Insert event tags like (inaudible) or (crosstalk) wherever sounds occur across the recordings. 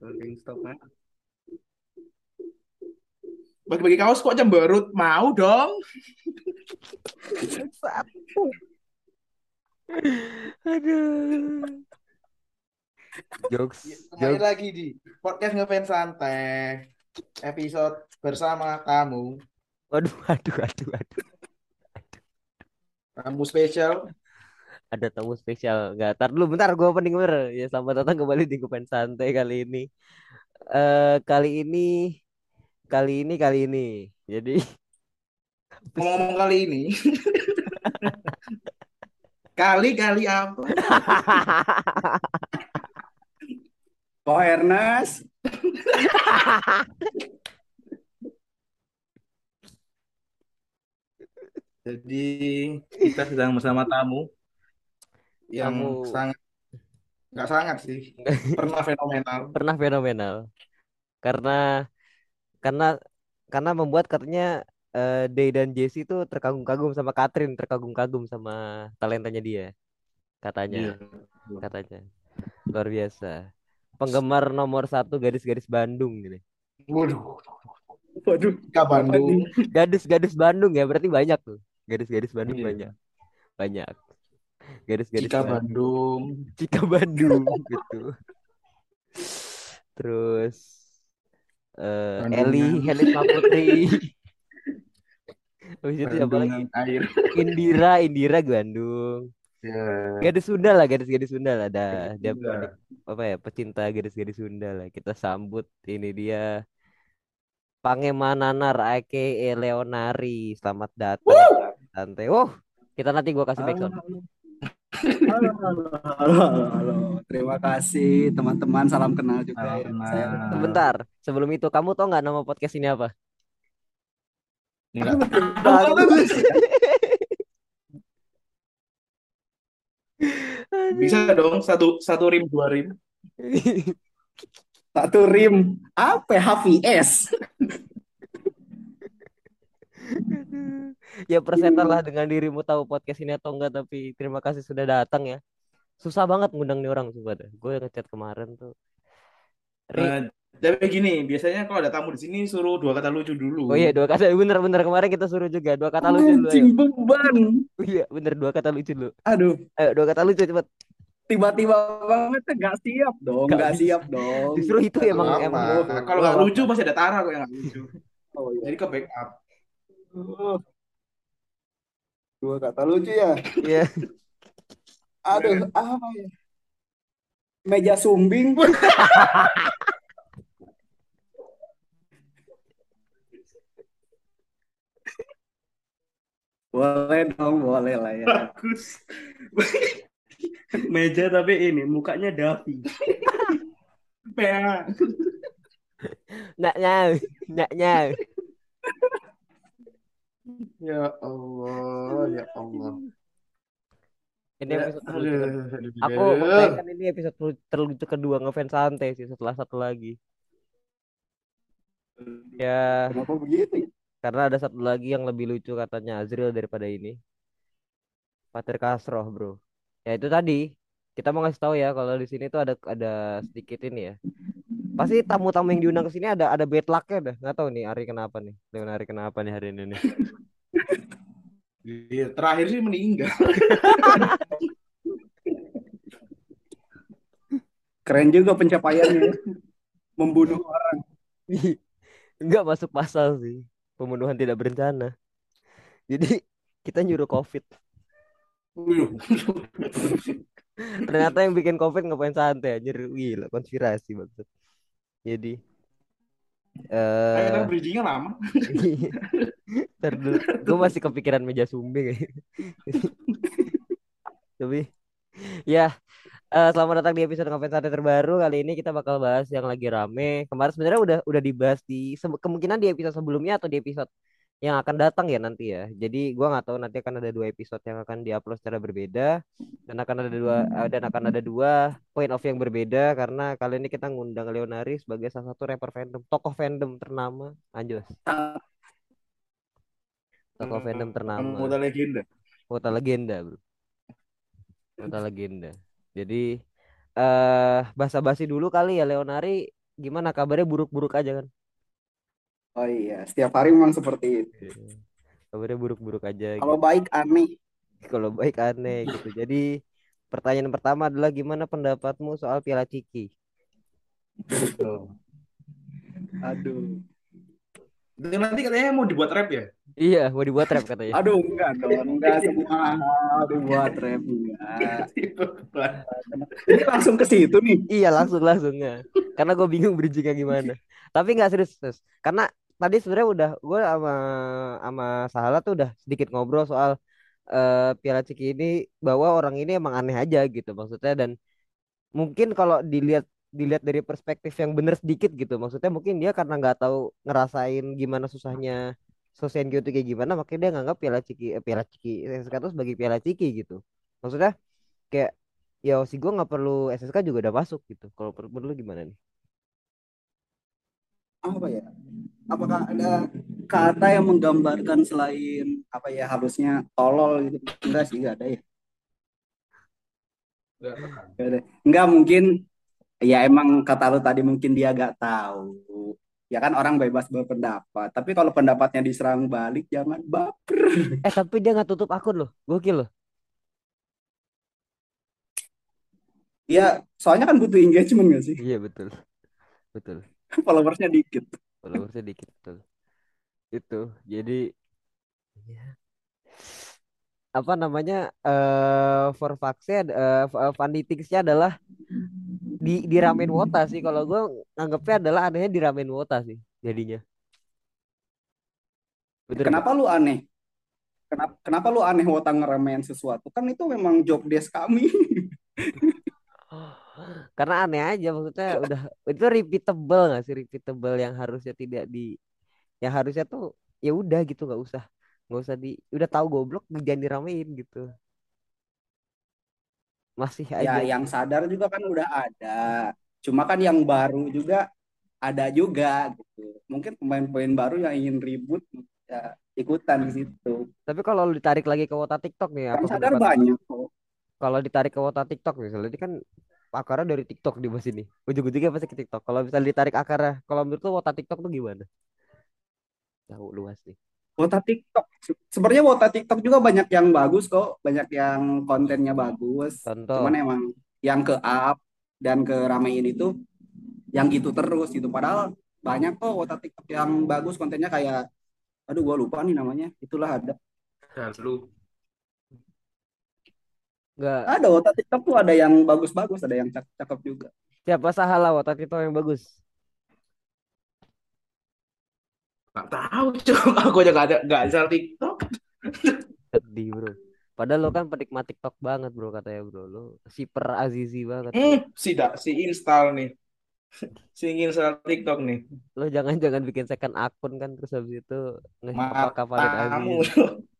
GameStop kan. Bagi-bagi kaos kok cemberut mau dong. Aduh. Jokes, Kembali jokes. lagi di podcast ngefans santai episode bersama kamu Waduh, aduh, aduh, aduh. tamu spesial Ada tamu spesial. Nggak, tar dulu bentar gue opening bener. Ya, selamat datang kembali di Kupen Santai kali ini. Eh kali ini, kali ini, kali ini. Jadi, (laughs) ngomong-ngomong kali ini (laughs) kali-kali apa Kok Ernest? (laughs) jadi kita sedang bersama tamu yang Tamu. sangat nggak sangat sih (laughs) pernah fenomenal pernah fenomenal. Karena, karena, karena membuat katanya eh, Day dan Jesse itu terkagum-kagum sama Catherine, terkagum-kagum sama talentanya dia. Katanya. Iya. katanya luar biasa penggemar nomor satu gadis-gadis Bandung gini waduh Waduh, Ka Bandung gadis-gadis Bandung ya berarti banyak tuh gadis-gadis Bandung Iya. banyak banyak gadis-gadis Cika Bandung Bandung. Cika Bandung (laughs) gitu. Terus eh Bandungan. Eli Heli Putri (laughs) Habis itu siapa lagi? air. Indira Indira Bandung ya gadis Sunda lah gadis-gadis Sunda lah. Ada dia Sunda. apa ya pecinta gadis-gadis Sunda lah. Kita sambut ini dia. Pangemananar aka Leonari. Selamat datang santai oh kita nanti gua kasih backsound Halo, halo, halo, halo, halo. Terima kasih teman-teman. Salam kenal juga Salam ya. kenal. Saya sebentar sebelum itu kamu tau nggak nama podcast ini apa Enggak. bisa dong satu satu rim dua rim (laughs) Satu rim. Apa? ya? HVS. (laughs) ya persetan lah dengan dirimu tahu podcast ini atau enggak tapi terima kasih sudah datang ya. Susah banget ngundang nih orang sumpah dah gue ngechat kemarin tuh. Ri, Eh, tapi gini biasanya kalau ada tamu di sini suruh dua kata lucu dulu. Oh iya dua kata bener-bener kemarin kita suruh juga dua kata lucu dulu. Anjing beban. iya bener dua kata lucu dulu. Aduh, ayo dua kata lucu cepet. Tiba-tiba banget nggak siap dong. Nggak bisa. siap dong. justru itu emang emang. Kalau nggak lucu pasti ada Tara kok yang nggak lucu. Oh, iya. jadi ke backup Oh. Dua kata lucu ya. Iya. Aduh, apa ya? Meja sumbing. (laughs) Boleh dong, boleh lah ya. bagus (laughs) meja tapi ini mukanya Davi (laughs) Nak nyau, nak nyau. Ya Allah ya Allah Ini Ya, episode terlucu kedua. aduh, aduh, Aku aduh. sayangkan ini episode terlu- terlucu kedua ngefans santai sih setelah satu lagi. Ya, Kenapa begitu? karena ada satu lagi yang lebih lucu katanya Azril daripada ini. Pater Kasroh, bro. Ya itu tadi. Kita mau ngasih tahu ya kalau di sini tuh ada ada sedikit ini ya. Pasti tamu-tamu yang diundang ke sini ada ada bad luck-nya dah. Nggak tahu nih Ari kenapa nih. Leon Ari kenapa nih hari ini nih. (laughs) Iya, terakhir sih meninggal (laughs) Keren juga pencapaiannya. ya. Membunuh orang. (laughs) Enggak masuk pasal sih. Pembunuhan tidak berencana. Jadi kita nyuruh COVID. Ternyata yang bikin COVID ngapain santai anjir. Gila konspirasi banget. Jadi eh bridgingnya lama (laughs) gue masih kepikiran meja sumbing. Tapi ya eh, selamat datang di episode Ngapain Santai terbaru. Kali ini kita bakal bahas yang lagi rame. Kemarin sebenarnya udah udah dibahas di kemungkinan di episode sebelumnya atau di episode yang akan datang ya nanti ya. Jadi gua nggak tahu nanti akan ada dua episode yang akan diupload secara berbeda dan akan ada dua eh, dan akan ada dua point of yang berbeda karena kali ini kita ngundang Leonari sebagai salah satu rapper fandom, tokoh fandom ternama. Anjos. Tokoh fandom ternama. Muda legenda Kota legenda, bro. Kota legenda. Jadi eh basa-basi dulu kali ya Leonari gimana kabarnya buruk-buruk aja kan Oh iya, setiap hari memang seperti itu. Iya. kabarnya buruk-buruk aja Kalau gitu baik aneh. kalau baik aneh gitu jadi pertanyaan pertama adalah gimana pendapatmu soal Piala Ciki Betul. Aduh. Itu nanti katanya mau dibuat rap ya? iya mau dibuat rap katanya Aduh, enggak dong. Enggak (laughs) semua dibuat rap. Enggak. (laughs) Ini langsung ke situ nih. Iya langsung langsung ya. Karena gue bingung bridgingnya gimana. (laughs) Tapi nggak serius, serius. Karena tadi sebenarnya udah gue sama sama Sahala tuh udah sedikit ngobrol soal eh, Piala Ciki ini bahwa orang ini emang aneh aja gitu maksudnya. Dan mungkin kalau dilihat dilihat dari perspektif yang bener sedikit gitu maksudnya mungkin dia karena nggak tahu ngerasain gimana susahnya Sosenkyo itu kayak gimana makanya dia nganggap Piala Ciki eh, Piala Ciki SSK itu sebagai Piala Ciki gitu. Maksudnya kayak ya si gue nggak perlu SSK juga udah masuk gitu. Kalau perlu gimana nih Apa ya? Apakah ada kata yang menggambarkan selain apa ya harusnya tolol gitu? Enggak sih, enggak ada ya. Enggak ada. Enggak mungkin ya emang kata lu tadi mungkin dia gak tahu. Ya kan orang bebas berpendapat. Tapi kalau pendapatnya diserang balik jangan baper. (laughs) eh tapi dia nggak tutup akun loh gokil loh Ya soalnya kan butuh engagement gak sih? iya betul betul (laughs) Followersnya dikit. followersnya dikit betul itu jadi ya, apa namanya eh for eh f- fanaticsnya adalah di di ramen wota sih kalau gue nganggapnya adalah anehnya di ramen wota sih jadinya nggak? Kenapa lu aneh? Kenapa, kenapa lu aneh wotang ngeremehin sesuatu? Kan itu memang job desk kami. (laughs) karena aneh aja maksudnya udah (laughs) itu repeatable nggak sih repeatable yang harusnya tidak di yang harusnya tuh ya udah gitu nggak usah nggak usah di udah tahu goblok jangan diramein gitu masih Ya aja yang sadar juga kan udah ada. Cuma kan yang baru juga ada juga gitu. Mungkin pemain-pemain baru yang ingin ribut ya ikutan di situ. tapi kalau lu ditarik lagi ke wota TikTok nih Yang apa sadar pendapat banyak kok. kalau ditarik ke wota TikTok misalnya ini kan akarnya dari TikTok di bawah sini ujung-ujungnya pasti ke TikTok kalau misalnya ditarik akarnya kalau menurut lu wota TikTok tuh gimana jauh luas nih Wota TikTok. Se- Sebenarnya wota TikTok juga banyak yang bagus kok, banyak yang kontennya bagus. contoh Cuman emang yang ke up dan ke ramein itu yang gitu terus gitu. Padahal banyak kok wota TikTok yang bagus kontennya kayak aduh gua lupa nih namanya. Itulah ada. Lu. Nggak Ada wota TikTok tuh ada yang bagus-bagus, ada yang cakep-cakep juga. siapa salah wota TikTok yang bagus Gak tahu, (laughs) Cok. Aku aja gak ada gak install TikTok. sedih bro padahal lo kan penikmat TikTok banget bro katanya bro lo super Azizi banget. Hmm, si dak si install nih. (laughs) Si install TikTok nih. lo jangan jangan bikin second akun kan terus habis itu nge Matamu. Aziz (laughs)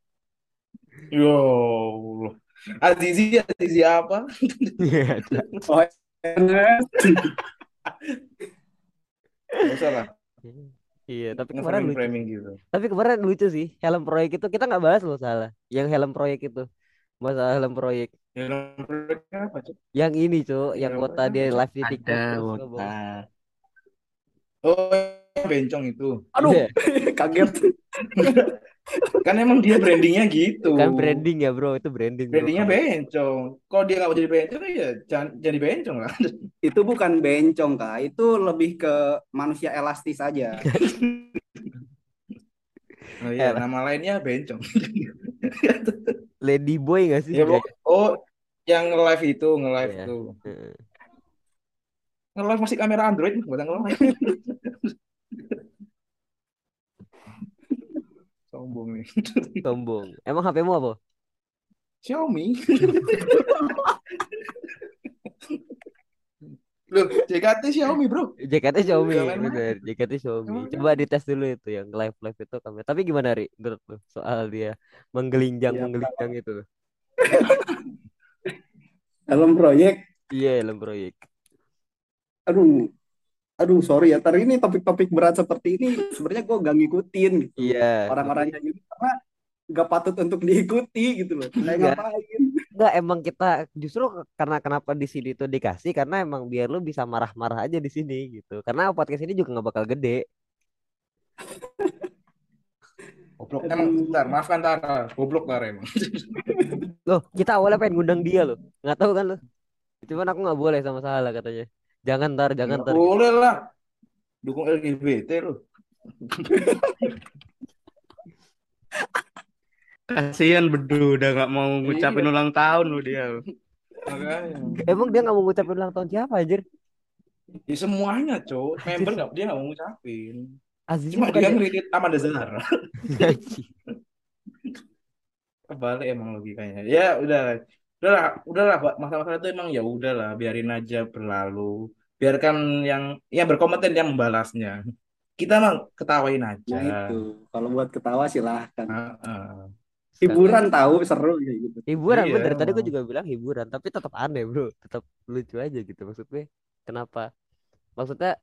Yo. Allah. Azizi, Azizi apa? Iya. Oh, usah lah. iya tapi kemarin lucu gitu. tapi kemarin lucu sih helm proyek itu kita nggak bahas loh salah yang helm proyek itu masalah helm proyek Ya, nomornya apa, Cok? yang ini cuy yang Helm kota proyek dia live di TikTok Ada, Oh, yang bencong itu. Aduh, Iya. (laughs) kaget. (laughs) Kan emang dia brandingnya gitu. kan branding ya bro itu branding bro Brandingnya bencong. Kalau dia nggak mau jadi bencong ya jangan jadi bencong lah. (laughs) Itu bukan bencong, Kak. Itu lebih ke manusia elastis aja. (laughs) Oh iya, nama lainnya bencong. (laughs) Lady Boy gak sih Ya, Bro. Oh, yang nge-live itu, nge-live Iya. itu. Heeh. Nge-live masih kamera Android, bukan nge-live. Sombong nih. (laughs) sombong. Emang HP-mu apa? Xiaomi. (laughs) Loh, JKT Xiaomi, Bro. JKT Xiaomi Nggak main-main. bener. JKT Xiaomi. Emang coba dites dulu itu yang live live itu kamera tapi gimana Ri? Menurut lu soal dia menggelinjang Ya, menggelinjang itu. Dalam proyek, iya helm proyek. Aduh, aduh sorry ya. Tadi ini topik-topik berat seperti ini sebenarnya gue gak ngikutin gitu. iya Orang-orangnya gitu karena gak patut untuk diikuti gitu loh. Kayak Iya. ngapain? Enggak emang kita justru karena kenapa di sini tuh dikasih karena emang biar lu bisa marah-marah aja di sini gitu. Karena podcast ini juga nggak bakal gede. (laughs) Goblok emang bentar, maafkan Tara. Goblok Tara emang. (laughs) Loh, kita awalnya pengen ngundang dia loh. Nggak tahu kan lo. Cuman aku nggak boleh sama salah katanya. Jangan ntar, jangan ntar. boleh lah. Dukung LGBT lu. Kasihan Bedu udah nggak mau ngucapin ulang tahun lu dia. Emang dia nggak mau ngucapin ulang tahun siapa anjir? Ya semuanya, Cok. Member nggak dia nggak mau ngucapin. Aziz Cuma dia ya? ngeritit Amanda Zahra. (laughs) Anjing. Kebalik emang logikanya. Ya udah, udahlah, udahlah. Pak. Masalah-masalah itu emang ya udahlah, biarin aja berlalu. Biarkan yang yang berkompeten yang membalasnya. Kita mah ketawain Nah aja. itu, kalau buat ketawa silahkan. Heeh. Hiburan tahu seru kayak gitu. Hiburan Iya, bener. Tadi gue juga bilang hiburan, tapi tetap aneh bro. Tetap lucu aja gitu maksudnya. Kenapa? Maksudnya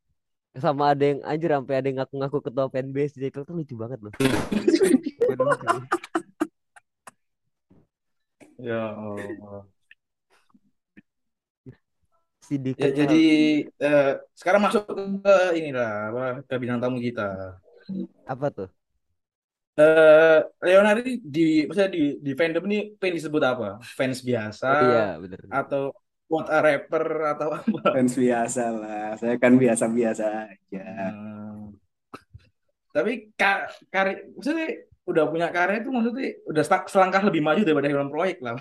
sama ada yang anjir sampai ada yang ngaku-ngaku ketua fanbase jadi itu tuh lucu banget loh. (laughs) Ya Allah. Si Ya, jadi eh, sekarang masuk ke inilah apa ke bintang tamu kita. apa tuh? Eh Leonardo di maksudnya di di fandom ini pengen disebut apa? Fans biasa Oh iya bener. atau what a rapper atau apa? Fans biasa lah, saya kan biasa-biasa aja. Hmm. Tapi ka karya maksudnya udah punya karya itu maksudnya udah selangkah lebih maju daripada Helm Proyek lah.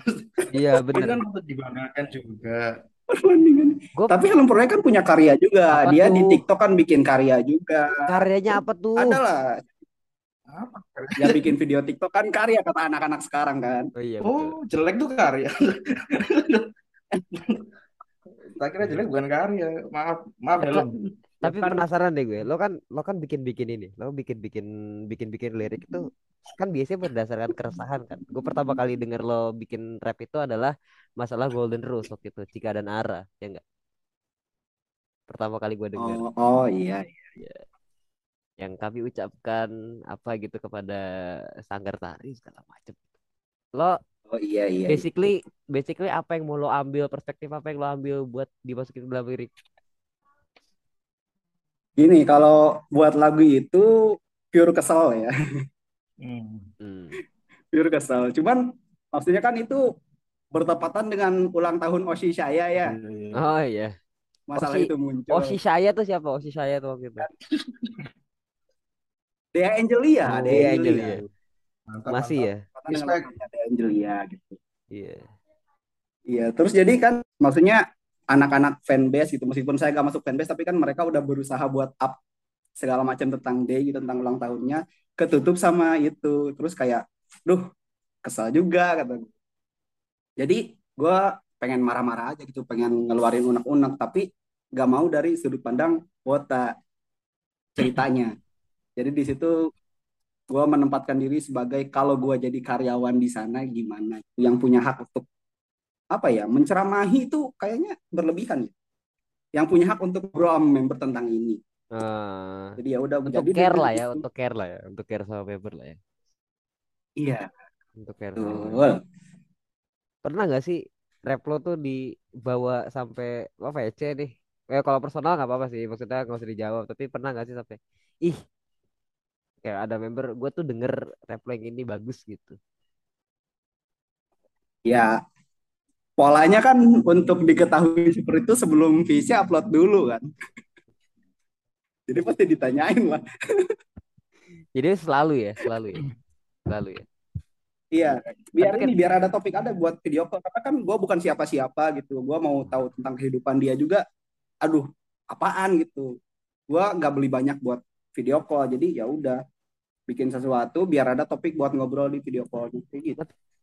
Iya Itu bener. kan patut dibanggakan juga. Perbandingan. Gue Tapi Helm Proyek kan punya karya juga. Apa Dia di tuh? TikTok kan bikin karya juga. karyanya apa tuh? Ada lah Apa? yang bikin video TikTok kan karya kata anak-anak sekarang kan. Oh iya betul. Oh, jelek tuh karya. (laughs) Tak kira jelek bukan karya. Maaf, maaf Helm. Tapi Kan penasaran deh gue. Lo kan lo kan bikin-bikin ini. Lo bikin-bikin bikin-bikin lirik itu kan biasanya berdasarkan keresahan kan. Gue pertama kali denger lo bikin rap itu adalah masalah Golden Rules waktu itu, Cika dan Ara, ya enggak? Pertama kali gue denger oh, oh iya. yang kami ucapkan apa gitu kepada sanggar tari segala macam. Lo Oh iya iya. iya. basically basically apa yang mau lo ambil perspektif apa yang lo ambil buat dimasukin dalam lirik? Gini, kalau buat lagu itu pure kesel ya. Hmm. Hmm. Pure kesel. Cuman maksudnya kan itu bertepatan dengan ulang tahun Oshi saya ya. Iya. Oh iya. Masalah Oshi itu muncul. Oshi saya tuh siapa? Oshi saya tuh waktu itu. (laughs) Dea Angelia, Oh, Dea Iya Angelia. Angelia. Mantap, Masih mantap. ya? Respect. Dea Angelia gitu. Iya. Iya, terus jadi kan maksudnya anak-anak fanbase gitu, meskipun saya gak masuk fanbase, tapi kan mereka udah berusaha buat up segala macam tentang Day gitu, tentang ulang tahunnya, ketutup sama itu. Terus kayak, duh, kesal juga kata. gue. Jadi gue pengen marah-marah aja gitu, pengen ngeluarin unek-unek, tapi gak mau dari sudut pandang wota ceritanya. Jadi di situ gue menempatkan diri sebagai kalau gue jadi karyawan di sana gimana, yang punya hak untuk apa ya menceramahi itu kayaknya berlebihan ya. Yang punya hak untuk sama member tentang ini. Eh, Jadi ya udah untuk jadi care lah ya, situ. untuk care lah ya, untuk care sama member lah ya. Iya, Untuk care sama member. Pernah nggak sih rap lo tuh dibawa sampai apa ya C nih? Eh kalau personal nggak apa-apa sih, maksudnya nggak usah dijawab. Tapi pernah nggak sih sampai ih kayak ada member gue tuh denger rap lo yang ini bagus gitu. Ya polanya kan untuk diketahui seperti itu sebelum VC upload dulu kan. Jadi pasti ditanyain lah. Jadi selalu ya, selalu ya, selalu ya. Iya, biar Tapi kan- ini biar ada topik ada buat video call. Karena kan gue bukan siapa-siapa gitu. Gue mau tahu tentang kehidupan dia juga. Aduh, apaan gitu. Gue nggak beli banyak buat video call. Jadi ya udah bikin sesuatu biar ada topik buat ngobrol di video call gitu.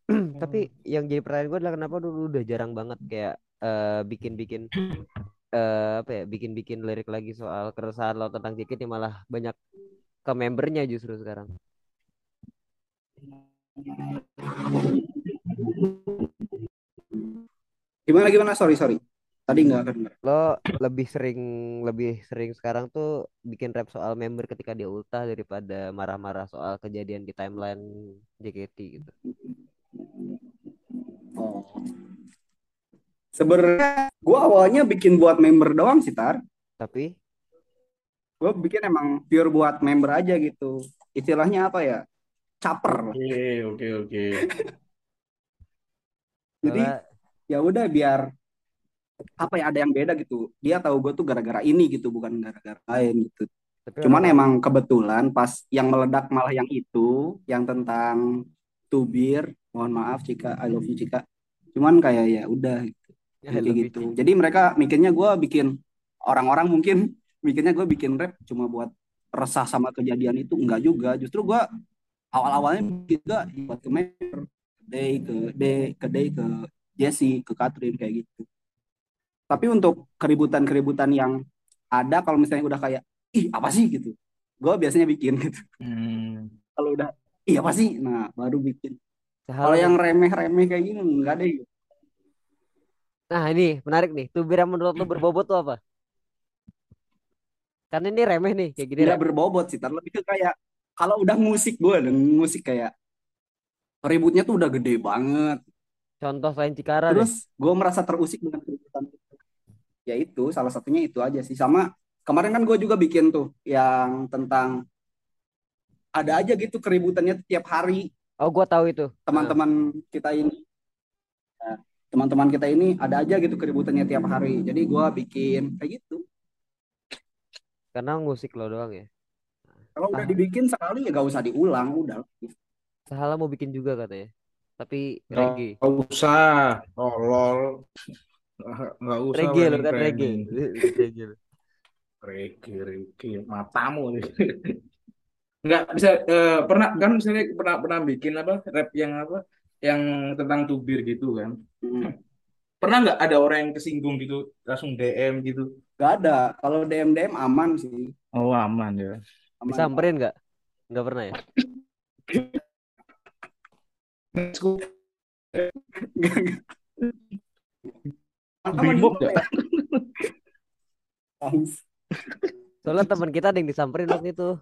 (clears throat) Tapi yang jadi pertanyaan gue adalah kenapa dulu udah jarang banget kayak eh, bikin-bikin (clears throat) eh, apa ya, bikin-bikin lirik lagi soal keresahan lo tentang JKT malah banyak ke membernya justru sekarang. Gimana gimana? Sorry sorry. Tadi nggak kedengar. Lo lebih sering lebih sering sekarang tuh bikin rap soal member ketika dia ultah daripada marah-marah soal kejadian di timeline JKT gitu. Oh. Sebenarnya gue awalnya bikin buat member doang sih, Tar. Tapi Gue bikin emang pure buat member aja gitu. Istilahnya apa ya? Caper. Oke, oke, oke. (laughs) Jadi soalnya ya udah biar apa ya ada yang beda gitu. Dia tahu gue tuh gara-gara ini gitu, bukan gara-gara lain gitu. tapi Cuman emang kebetulan pas yang meledak malah yang itu, yang tentang tubir. Mohon maaf Cika, I love you Cika. Cuman kayak ya udah gitu. I kayak you, gitu. Ci. Jadi mereka mikirnya gue bikin orang-orang mungkin mikirnya gue bikin rap cuma buat resah sama kejadian itu enggak juga. Justru gue awal-awalnya juga buat ke ke Day, ke Day, ke Day, ke Jesse, ke Catherine kayak gitu. Tapi untuk keributan-keributan yang ada kalau misalnya udah kayak ih apa sih gitu, gue biasanya bikin gitu. Hmm. Kalau udah ih apa sih, nah baru bikin. Kalau Sehalang yang remeh-remeh kayak gini enggak deh. Nah ini menarik nih. Tubir yang menurut lu berbobot tuh apa? Kan ini remeh nih, kayak gini Tidak berbobot sih, Tar. lebih ke kayak kalau udah musik gue dan musik kayak ributnya tuh udah gede banget. Contoh selain Cikara. Terus gue merasa terusik dengan keributan itu. Ya itu salah satunya itu aja sih. Sama kemarin kan gue juga bikin tuh yang tentang ada aja gitu keributannya tiap hari Oh gua tahu itu. Nah, teman-teman kita ini ya, teman-teman kita ini ada aja gitu keributannya tiap hari. Jadi gue bikin kayak gitu. karena musik lo doang ya. Kalau udah Ah. dibikin sekali ya gak usah diulang, udah. Sahala mau bikin juga katanya. Tapi reggae. usah, tolol. Nggak usah Reggae lo kan reggae. (laughs) Reggae. Reggae, reggae, matamu nih. Nggak bisa eh, pernah kan misalnya pernah pernah bikin apa rap yang apa yang tentang tubir gitu kan. Hmm. (clears throat) Pernah nggak ada orang yang kesinggung gitu langsung DM gitu? Gak ada. Kalau DM DM aman sih. Oh aman ya. Aman. Disamperin nggak? Nggak pernah ya? Nggak, nggak. Brimob nggak? ya. (laughs) Soalnya teman kita ada yang disamperin waktu itu.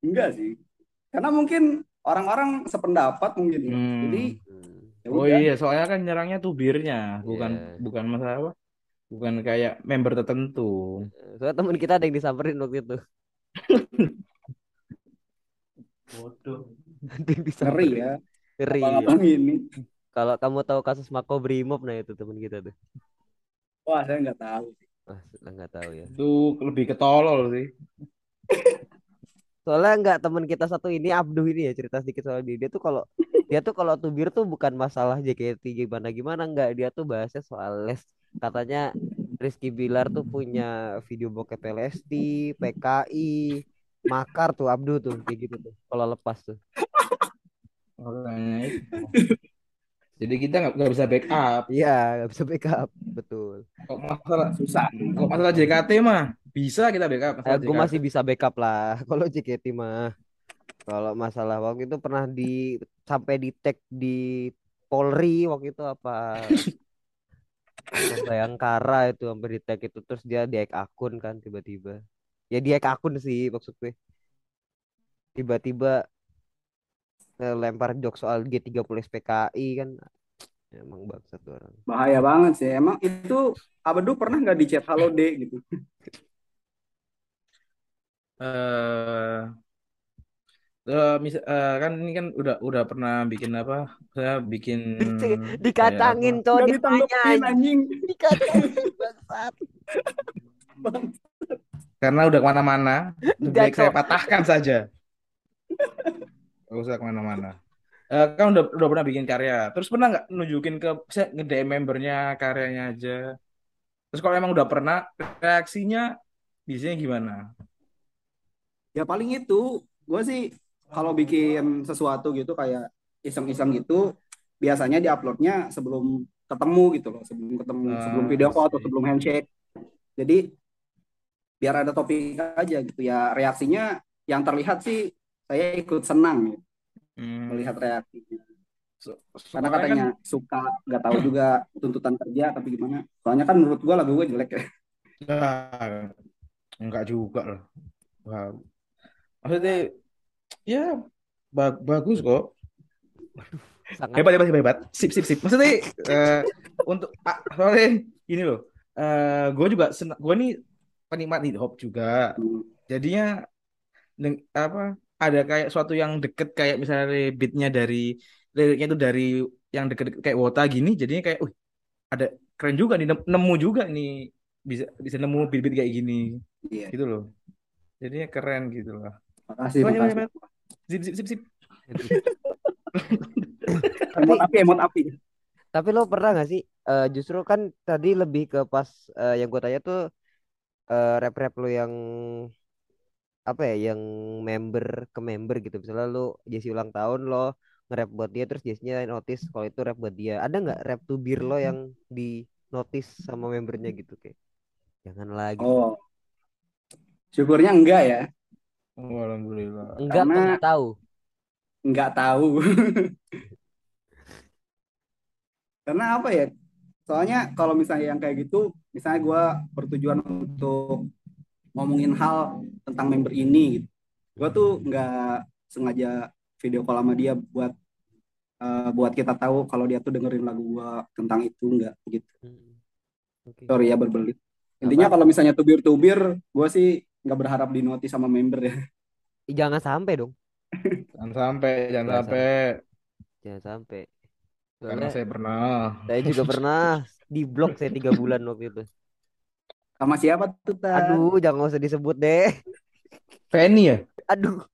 Enggak sih. Karena mungkin orang-orang sependapat mungkin. ya. Hmm. Jadi Hmm. ya Oh iya, soalnya kan nyerangnya tubirnya, bukan Iya. bukan masalah apa? Bukan kayak member tertentu. Soalnya teman kita ada yang disamperin waktu itu. Bodoh. Ada yang Ngeri disamperin. ya. Ngeri. Ini. Kalau kamu tahu kasus Mako Brimob, nah itu teman kita tuh. Wah, saya nggak tahu. Wah, nggak tahu ya. Itu lebih ketolol sih. (laughs) Soalnya nggak teman kita satu ini Abduh ini ya cerita sedikit soal dia. Dia tuh kalau (laughs) dia tuh kalau tubir tuh bukan masalah JKT gimana gimana nggak dia tuh bahasnya soal les. Katanya Rizky Bilar tuh punya video bokep LSD, PKI, makar tuh Abduh tuh kayak gitu tuh. Kalau lepas tuh. Jadi kita nggak nggak bisa backup. Iya, nggak bisa backup. Betul. Kok masalah Susah. kok masalah JKT mah bisa kita backup. Eh, gue masih bisa backup lah. (laughs) Kalau JKT mah. Kalau masalah waktu itu pernah di sampai di tag di Polri waktu itu apa Bayangkara itu sampai di tag itu terus dia di hack akun kan tiba-tiba. Ya di hack akun sih maksud gue. Tiba-tiba lempar jok soal G30 SPKI kan emang bangsat orang. Bahaya banget sih. Emang itu Abedu pernah nggak di chat halo D gitu? Eh eh, mis- eh, kan ini kan udah udah pernah bikin apa? Saya bikin apa? cowok Nggak ditanya ditanggepin anjing. (laughs) Dikacangin bangsat. Karena udah ke mana-mana, baik saya patahkan saja. Gak usah ke mana-mana. Eh, kan udah udah pernah bikin karya. Terus pernah nggak nunjukin ke saya nge-DM membernya karyanya aja. Terus kalau emang udah pernah, reaksinya biasanya gimana? Ya paling itu. Gue sih kalau bikin sesuatu gitu kayak iseng-iseng gitu, biasanya diuploadnya sebelum ketemu gitu loh, sebelum ketemu, sebelum Ah, video call atau sebelum handshake. Jadi biar ada topik aja gitu ya. Reaksinya yang terlihat sih saya ikut senang ya, Hmm. melihat reaksinya. So- Karena soalnya kan katanya suka, nggak tahu juga tuntutan kerja tapi gimana. Soalnya kan menurut gue lagu gue jelek ya. Nah, enggak juga lah. Wah, maksudnya ya ba- bagus kok. sangat Hebat, hebat, hebat, hebat. Sip, sip, sip. Maksudnya eh, untuk ah, soalnya ini loh. eh gue juga senang. Gue nih penikmat hip hop juga. Jadinya deng- apa? Ada kayak suatu yang deket kayak misalnya beatnya dari liriknya itu dari yang deket-deket kayak Wota gini. Jadinya kayak, uh, ada keren juga nih. nem- Nemu juga nih bisa bisa nemu beat-beat kayak gini Iya. gitu loh. Jadinya keren gitu loh. Makasih, hebat, makasih. Sip, sip, sip, sip. Emot api, emot api. tapi lo pernah gak sih eh, justru kan tadi lebih ke pas eh, yang gue tanya tuh eh, rap-rap lo yang apa ya yang member ke member gitu misalnya lo Jesse ulang tahun lo nge-rap buat dia terus Jesse-nya notice kalau itu rap buat dia ada nggak rap to beer lo yang di notice sama membernya gitu kayak jangan lagi Oh, syukurnya enggak ya. Oh, alhamdulillah. enggak karena- nggak tahu Enggak tahu. (laughs) Karena apa ya? Soalnya kalau misalnya yang kayak gitu, misalnya gue bertujuan untuk ngomongin hal tentang member ini, gitu. gue tuh nggak sengaja video call sama dia buat eh, buat kita tahu kalau dia tuh dengerin lagu gue tentang itu nggak gitu. Hmm. Oke. Sorry ya berbelit. Intinya kalau misalnya tubir-tubir, gue sih nggak berharap di notice sama member ya. Jangan sampai dong Jangan sampai, jangan Jangan sampai. jangan sampai Karena Soalnya saya pernah. saya juga pernah di blok saya tiga bulan waktu itu Sama siapa tuh, Tan? aduh jangan usah disebut deh Fanny ya? aduh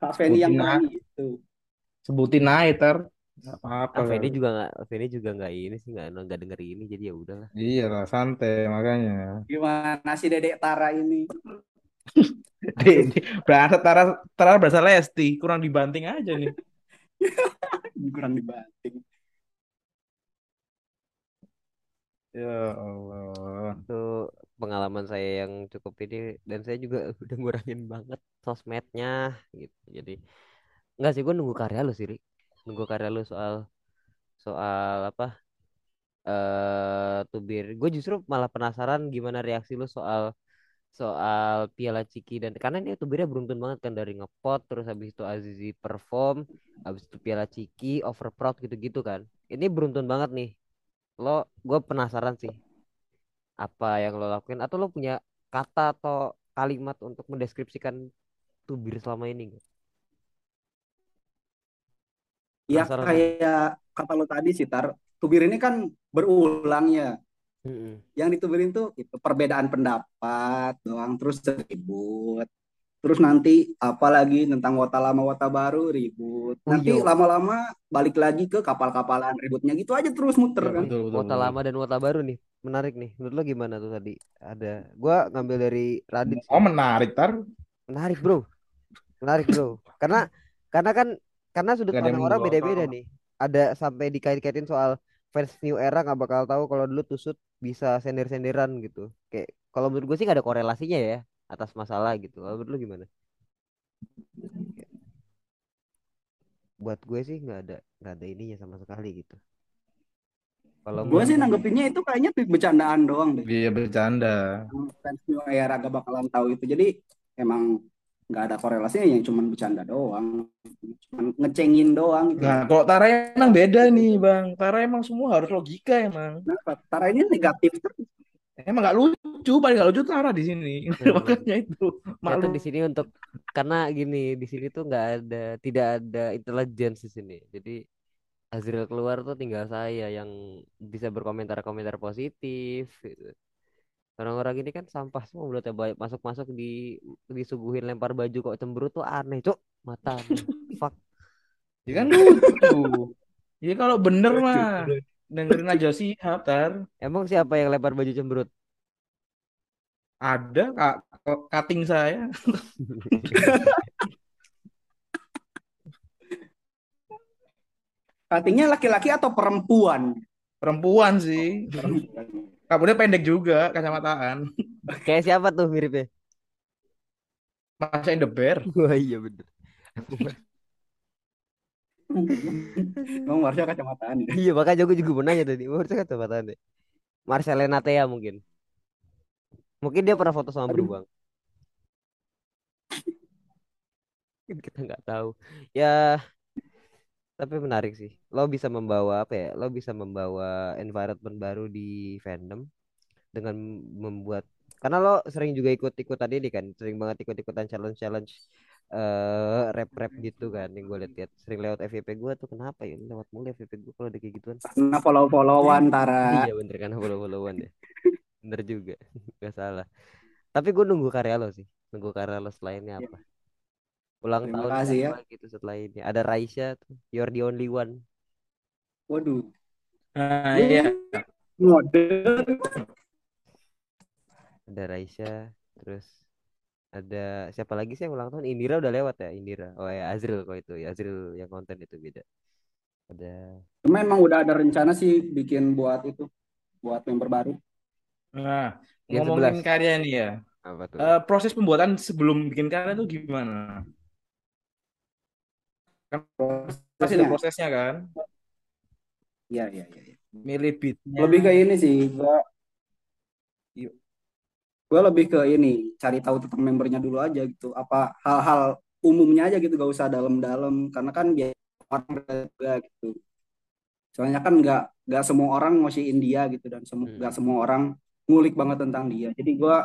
Kak Feni yang nyanyi itu. Sebutin aja, ter. Apa-apa. Ah, Feni kali. juga nggak, Feni juga nggak ini sih nggak nggak denger ini jadi ya udahlah. Iya lah, santai makanya. Gimana sih Dedek Tara ini? (laughs) Berasa Tara, Tara berasa Lesti, kurang dibanting aja nih. (laughs) Kurang dibanting. Ya Allah. Itu pengalaman saya yang cukup ini dan saya juga (laughs) udah ngurangin banget sosmednya gitu. Jadi nggak sih gue nunggu karya lu sih. Nunggu karya lu soal soal apa? Eh tubir. Gue justru malah penasaran gimana reaksi lu soal soal Piala Ciki dan karena ini tubirnya beruntun banget kan dari ngepot terus habis itu Azizi perform habis itu Piala Ciki overproud gitu-gitu kan ini beruntun banget nih lo gue penasaran sih apa yang lo lakuin atau lo punya kata atau kalimat untuk mendeskripsikan tubir selama ini nggak? Ya Penasaran kayak kata lo tadi sih Tar, tubir ini kan berulang ya. Mm-mm. Yang ditubirin tuh itu perbedaan pendapat doang terus ribut. Terus nanti apalagi tentang wota lama wota baru ribut. Oh Nanti iya. lama-lama balik lagi ke kapal-kapalan ributnya gitu aja terus muter Iya, kan. Betul, betul, Wota betul. lama dan wota baru nih menarik nih menurut lo gimana tuh tadi ada gua ngambil dari Radit. Oh menarik, Tar. menarik bro menarik bro karena karena kan karena sudut Gak pandang orang beda-beda nih. Ada sampai dikait-kaitin soal fans new era nggak bakal tahu kalau dulu tusut bisa sender-senderan gitu. Kayak kalau menurut gue sih nggak ada korelasinya ya atas masalah gitu. Kalau menurut lu gimana? Buat gue sih nggak ada nggak ada ininya sama sekali gitu. Kalau Gue sih nanggepinnya itu kayaknya tweet bercandaan doang deh. Iya bercanda. Fans New Era gak bakalan tahu itu. Jadi emang nggak ada korelasinya yang cuman bercanda doang. Cuman ngecengin doang gitu. Nah, kalau Tara emang beda nih, Bang. Tara emang semua harus logika emang. Kenapa? Tara ini negatif terus. Emang gak lucu, paling gak lucu Tara di sini. Hmm. (laughs) Makanya itu malu. di sini untuk karena gini di sini tuh nggak ada tidak ada intelligence di sini. Jadi Azril keluar tuh tinggal saya yang bisa berkomentar-komentar positif gitu. Orang-orang ini kan sampah semua mulutnya banyak masuk-masuk di disuguhin lempar baju kok cemberut tuh aneh, Cuk. Mata fuck. Ya kan lucu. Ya kalau bener mah dengerin aja sih, Tar. Emang siapa yang lempar baju cemberut? Ada kak cutting saya. Cuttingnya laki-laki atau perempuan? Perempuan sih. (laughs) Rambutnya pendek juga, kacamataan. Kayak siapa tuh miripnya? Masa in the bear. Wah iya bener. (laughs) Kamu harusnya kacamataan ya. Iya makanya gue juga mau nanya tadi. Saya kata deh. Marcelena Thea mungkin. Mungkin dia pernah foto sama Aduh. Beruang. Kita nggak tahu. Ya tapi menarik sih. Lo bisa membawa apa ya? Lo bisa membawa environment baru di fandom dengan membuat karena lo sering juga ikut-ikutan ini kan, sering banget ikut-ikutan challenge-challenge eh rap-rap gitu kan yang gue liat-liat sering lewat FYP gue tuh kenapa ya lewat mulu FYP gue kalau ada kayak gituan Karena follow-followan Tara. (laughs) iya bener kan follow-followan ya bener juga (laughs) gak salah tapi gue nunggu karya lo sih nunggu karya lo selainnya apa ulang Terima tahun kasih ya. gitu setelah ini ada Raisya tuh You're the only one Waduh. Nah, iya. Mode. ada Raisya terus ada siapa lagi sih yang ulang tahun Indira udah lewat ya Indira oh ya Azril kok itu ya Azril yang konten itu beda ada Cuma emang udah ada rencana sih bikin buat itu. Buat member baru. Nah, Yang ngomongin 11. karya nih ya. apa tuh Eh, proses pembuatan sebelum bikin karya tuh gimana? Kan pasti ada Prosesnya. prosesnya kan? Iya, iya, iya. iya. Milih beatnya. Lebih ke ini sih. Gua gue lebih ke ini cari tahu tentang membernya dulu aja gitu apa hal-hal umumnya aja gitu gak usah dalam-dalam karena kan dia orang juga gitu soalnya kan nggak nggak semua orang ngosiin dia gitu dan semu- Hmm. nggak semua orang ngulik banget tentang dia jadi gue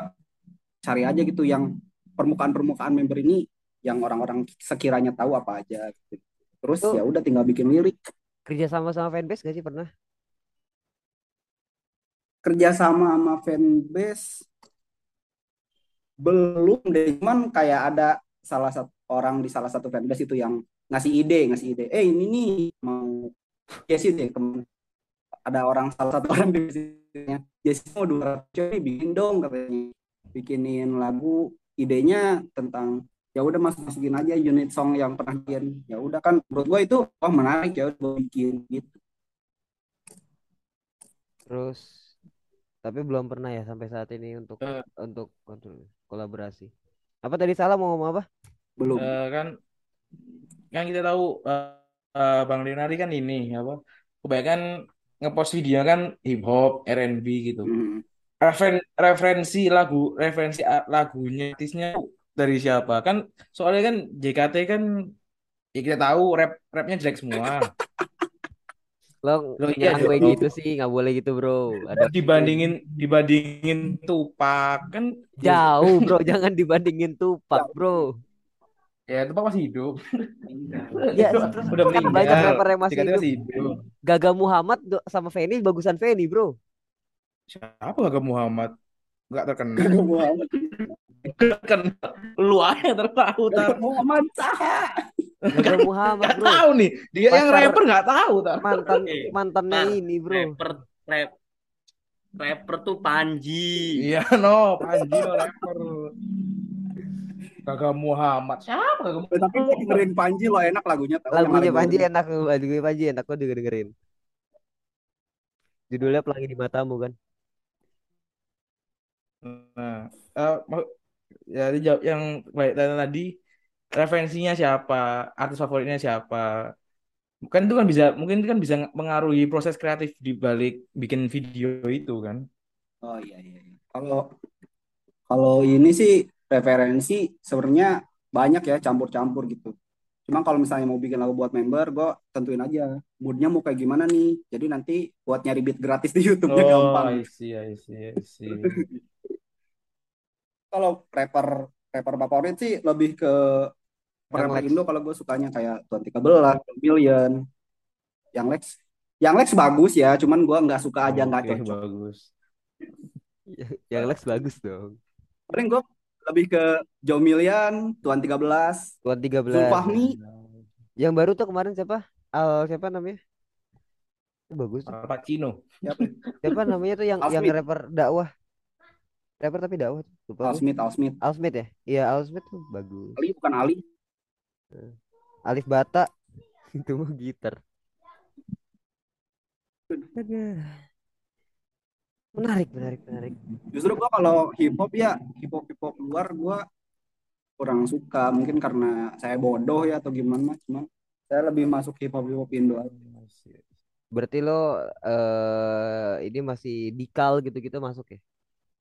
cari aja gitu yang permukaan-permukaan member ini yang orang-orang sekiranya tahu apa aja gitu. terus ya udah tinggal bikin lirik. Kerja sama sama fanbase gak sih pernah? Kerjasama sama fanbase belum deh. Cuman kayak ada salah satu orang di salah satu fanbase itu yang ngasih ide ngasih ide. Eh ini nih mau ya sih deh ada orang salah satu orang di sini. Jesse mau dua ratus bikin dong katanya. Bikinin lagu idenya tentang ya udah masuk masukin aja unit song yang pernah bikin ya udah kan menurut gua itu wah menarik ya udah bikin gitu. Terus tapi belum pernah ya sampai saat ini untuk Eh. untuk kolaborasi. Apa tadi salah mau ngomong apa? Belum. Eh, kan kan kita tahu eh, eh, Bang Leonardi kan ini apa kebanyakan ngepost video kan hip hop R&B gitu. Hmm. Referen- referensi lagu referensi lagunya artisnya dari siapa? Kan soalnya kan JKT kan ya kita tahu rap rapnya jelek semua. (laughs) Lo Loh, iya jangan gue gitu sih nggak boleh gitu bro. Ada dibandingin dibandingin Tupac kan jauh bro. (laughs) Jangan dibandingin Tupac bro. Ya Tupac masih hidup. (laughs) Ya udah meninggal. banyak rapper yang masih hidup. masih hidup. Gaga Muhammad sama Feni bagusan Feni bro. Siapa gak Muhammad? Nggak terkenal. Gagak Muhammad. Terkenal lu aja tar Gagak Muhammad Saha. Gaga Muhammad nggak bro. tahu nih. Dia yang Pacar- rapper nggak tahu tar. mantan Eh, mantannya Tar, ini bro. rapper rap rapper tuh Panji. Iya no Panji no rapper. Gagak Muhammad. Siapa Gagak Muhammad? Tapi gue dengerin Panji lo enak lagunya tau yang lagunya Panji enak lagunya Panji enak juga dengerin. Judulnya pelangi di matamu kan? Nah, eh, mak- jadi jawab yang baik tadi referensinya siapa, artis favoritnya siapa. Kan itu kan bisa mungkin itu kan bisa mengaruhi proses kreatif di balik bikin video itu kan. Oh iya iya. iya. Kalau kalau ini sih referensi sebenarnya banyak ya campur-campur gitu. Cuma kalau misalnya mau bikin lagu buat member, gue tentuin aja moodnya mau kayak gimana nih. Jadi nanti buat nyari beat gratis di YouTube-nya Oh, gampang. I see, I see, I see. (laughs) Kalau rapper rapper favorit sih lebih ke Yang rapper Lex. Indo kalau gue sukanya kayak Tuan 13, Million, yang Lex. Yang Lex bagus ya, cuman gue nggak suka aja nggak Oke, cocok. bagus. (laughs) yang Lex bagus dong Paling gue lebih ke Joe Million, Tuan 13, Tuan 13 Zulfahmi, yang baru tuh kemarin siapa Al siapa namanya Itu bagus tuh. Al Pacino. siapa? siapa namanya tuh yang Al yang Smith. rapper dakwah rapper tapi dakwah tuh. Lupa Al. Smith, Al Smith. Al Smith ya iya Al Smith tuh bagus Ali bukan Ali. Alif Bata (laughs) itu mah gitar menarik menarik menarik Justru gua kalau hip hop ya hip hop hip hop luar gua kurang suka mungkin karena saya bodoh ya atau gimana cuman saya lebih masuk hip hop hip hop Indo aja. berarti lo eh ini masih dikal gitu-gitu masuk ya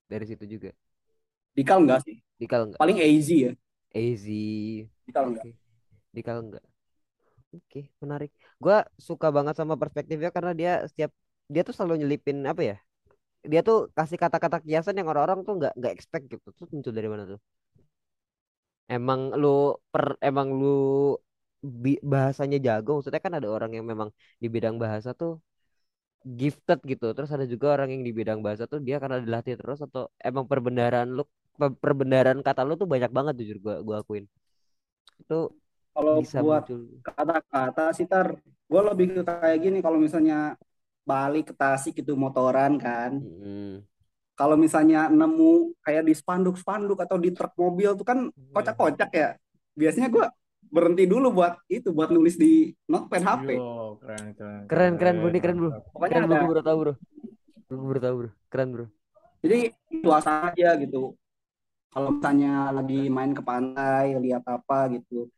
dari situ juga Dikal enggak sih dikal enggak paling easy ya easy Dikal enggak Oke. dikal enggak Oke, menarik. Gua suka banget sama perspektifnya karena dia setiap dia tuh selalu nyelipin apa ya? Dia tuh kasih kata-kata kiasan yang orang-orang tuh nggak nggak expect gitu. Terus muncul dari mana tuh? Emang lu per emang lu bi- bahasanya jago. Maksudnya kan ada orang yang memang di bidang bahasa tuh gifted gitu. Terus ada juga orang yang di bidang bahasa tuh dia karena dilatih terus atau emang perbendaharaan lu perbendaharaan kata lu tuh banyak banget jujur gua gua akuin. Itu Kalau bisa buat muncul. kata-kata sih tar, gue lebih ke kayak gini kalau misalnya balik ke Tasik itu motoran kan. Mm-mm. Kalau misalnya nemu kayak di spanduk-spanduk atau di truk mobil tuh kan kocak-kocak ya. Biasanya gue berhenti dulu buat itu buat nulis di notepad HP. Yo, keren, keren, Keren keren bro, ini keren bro. Pokoknya Keren bro, ada gue baru tahu bro. Gue baru tahu bro. Keren bro. jadi suasana aja gitu. Kalau misalnya lagi main ke pantai, lihat apa gitu.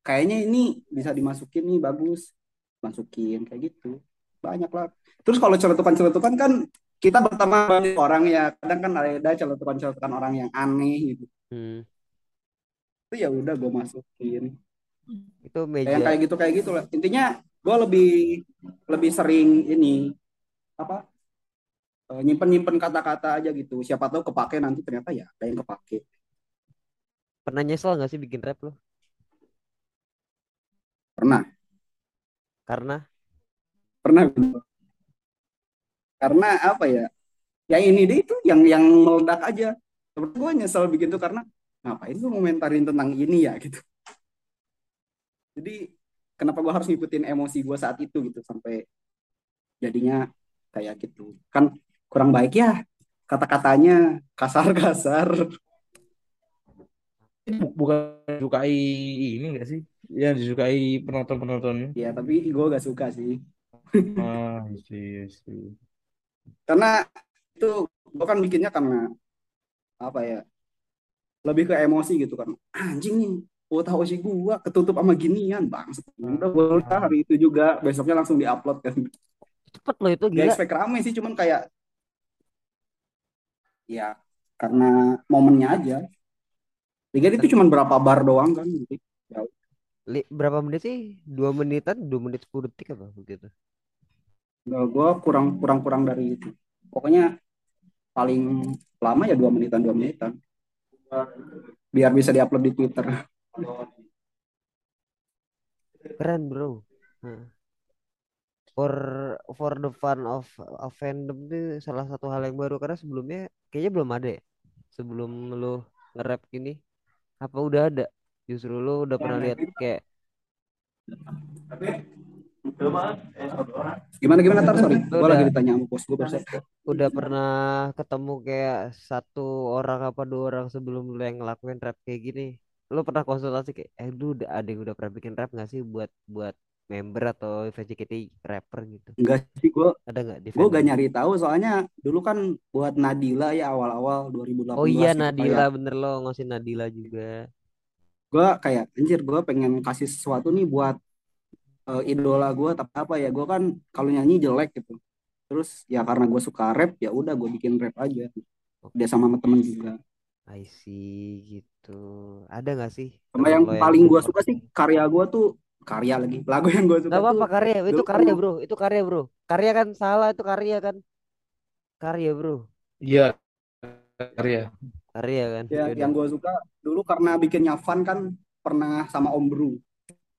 Kayaknya ini bisa dimasukin nih bagus. Masukin kayak gitu. Banyak lah. Terus kalau celetukan-celetukan kan kita berteman banyak orang ya. Kadang kan ada celetukan-celetukan orang yang aneh gitu. Hmm. Itu ya udah gue masukin. Itu meja yang kayak gitu kayak gitu lah. Intinya gue lebih lebih sering ini apa eh, nyimpen-nyimpen kata-kata aja gitu. Siapa tahu kepake nanti ternyata ya ada yang kepake. pernah nyesel gak sih bikin rap lo? Pernah, Karena pernah gitu. Karena apa ya? Ya ini deh itu yang yang meledak aja. Sebenarnya gue nyesel bikin tuh karena ngapain gue komentarin tentang ini ya (laughs) gitu. Jadi kenapa gue harus ngikutin emosi gue saat itu gitu sampai jadinya kayak gitu. Kan kurang baik ya kata-katanya kasar-kasar. Bu- Bukan disukai ini enggak sih? Yang disukai penonton-penontonnya. Ya tapi gue gak suka sih. (laughs) Ah, iya sih. Karena itu gue kan bikinnya karena apa ya? Lebih ke emosi gitu kan. Anjing nih, gue tahu sih gue ketutup sama ginian bang. Udah gue hari itu juga besoknya langsung diupload kan. cepet lo itu Gak gila. expect rame sih, cuman kayak ya karena momennya aja. Jadi itu cuman berapa bar doang kan. Li- berapa menit sih? Dua menitan, dua menit sepuluh detik apa begitu? gue kurang kurang kurang dari itu. Pokoknya paling lama ya dua menitan dua menitan. Biar bisa diupload di Twitter. Keren bro. Nah. For for the fun of of fandom itu salah satu hal yang baru karena sebelumnya kayaknya belum ada ya. Sebelum lo nge-rap gini, apa udah ada? Justru lo udah pernah lihat kayak Gimana gimana tar sorry, gue Udah. lagi ditanya sama bos gue barusan. udah pernah ketemu kayak satu orang apa dua orang sebelum lu yang ngelakuin rap kayak gini lu pernah konsultasi kayak eh lu udah ada yang udah pernah bikin rap nggak sih buat buat member atau VCKT rapper gitu. Enggak sih gue, ada nggak di gue gak nyari tahu soalnya dulu kan buat Nadila ya awal-awal 2018 oh iya gitu, Nadila kayak. bener lo ngosin Nadila juga. Gue kayak anjir gue pengen kasih sesuatu nih buat eh, idola gue tapi apa ya gue kan kalau nyanyi jelek gitu. Terus ya karena gue suka rap ya udah gue bikin rap aja. Dia sama sama temen juga. I see gitu. Ada nggak sih sama yang paling gue suka sih karya gue tuh karya lagi. Lagu yang gue suka nggak apa-apa karya. Itu dulu karya bro. Itu karya bro. Karya kan salah itu karya kan. Karya bro. Iya, karya. karya kan ya Yaudah. yang gue suka dulu karena bikinnya fun kan pernah sama Om Bru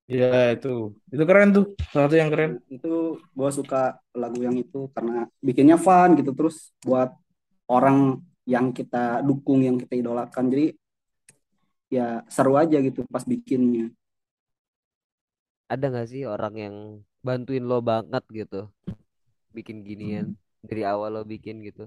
Iya, itu. Itu keren tuh. Salah satu yang keren. itu gue suka lagu yang itu karena bikinnya fun gitu. Terus buat orang yang kita dukung yang kita idolakan. Jadi ya seru aja gitu pas bikinnya ada nggak sih orang yang bantuin lo banget gitu? Bikin ginian dari awal lo bikin gitu.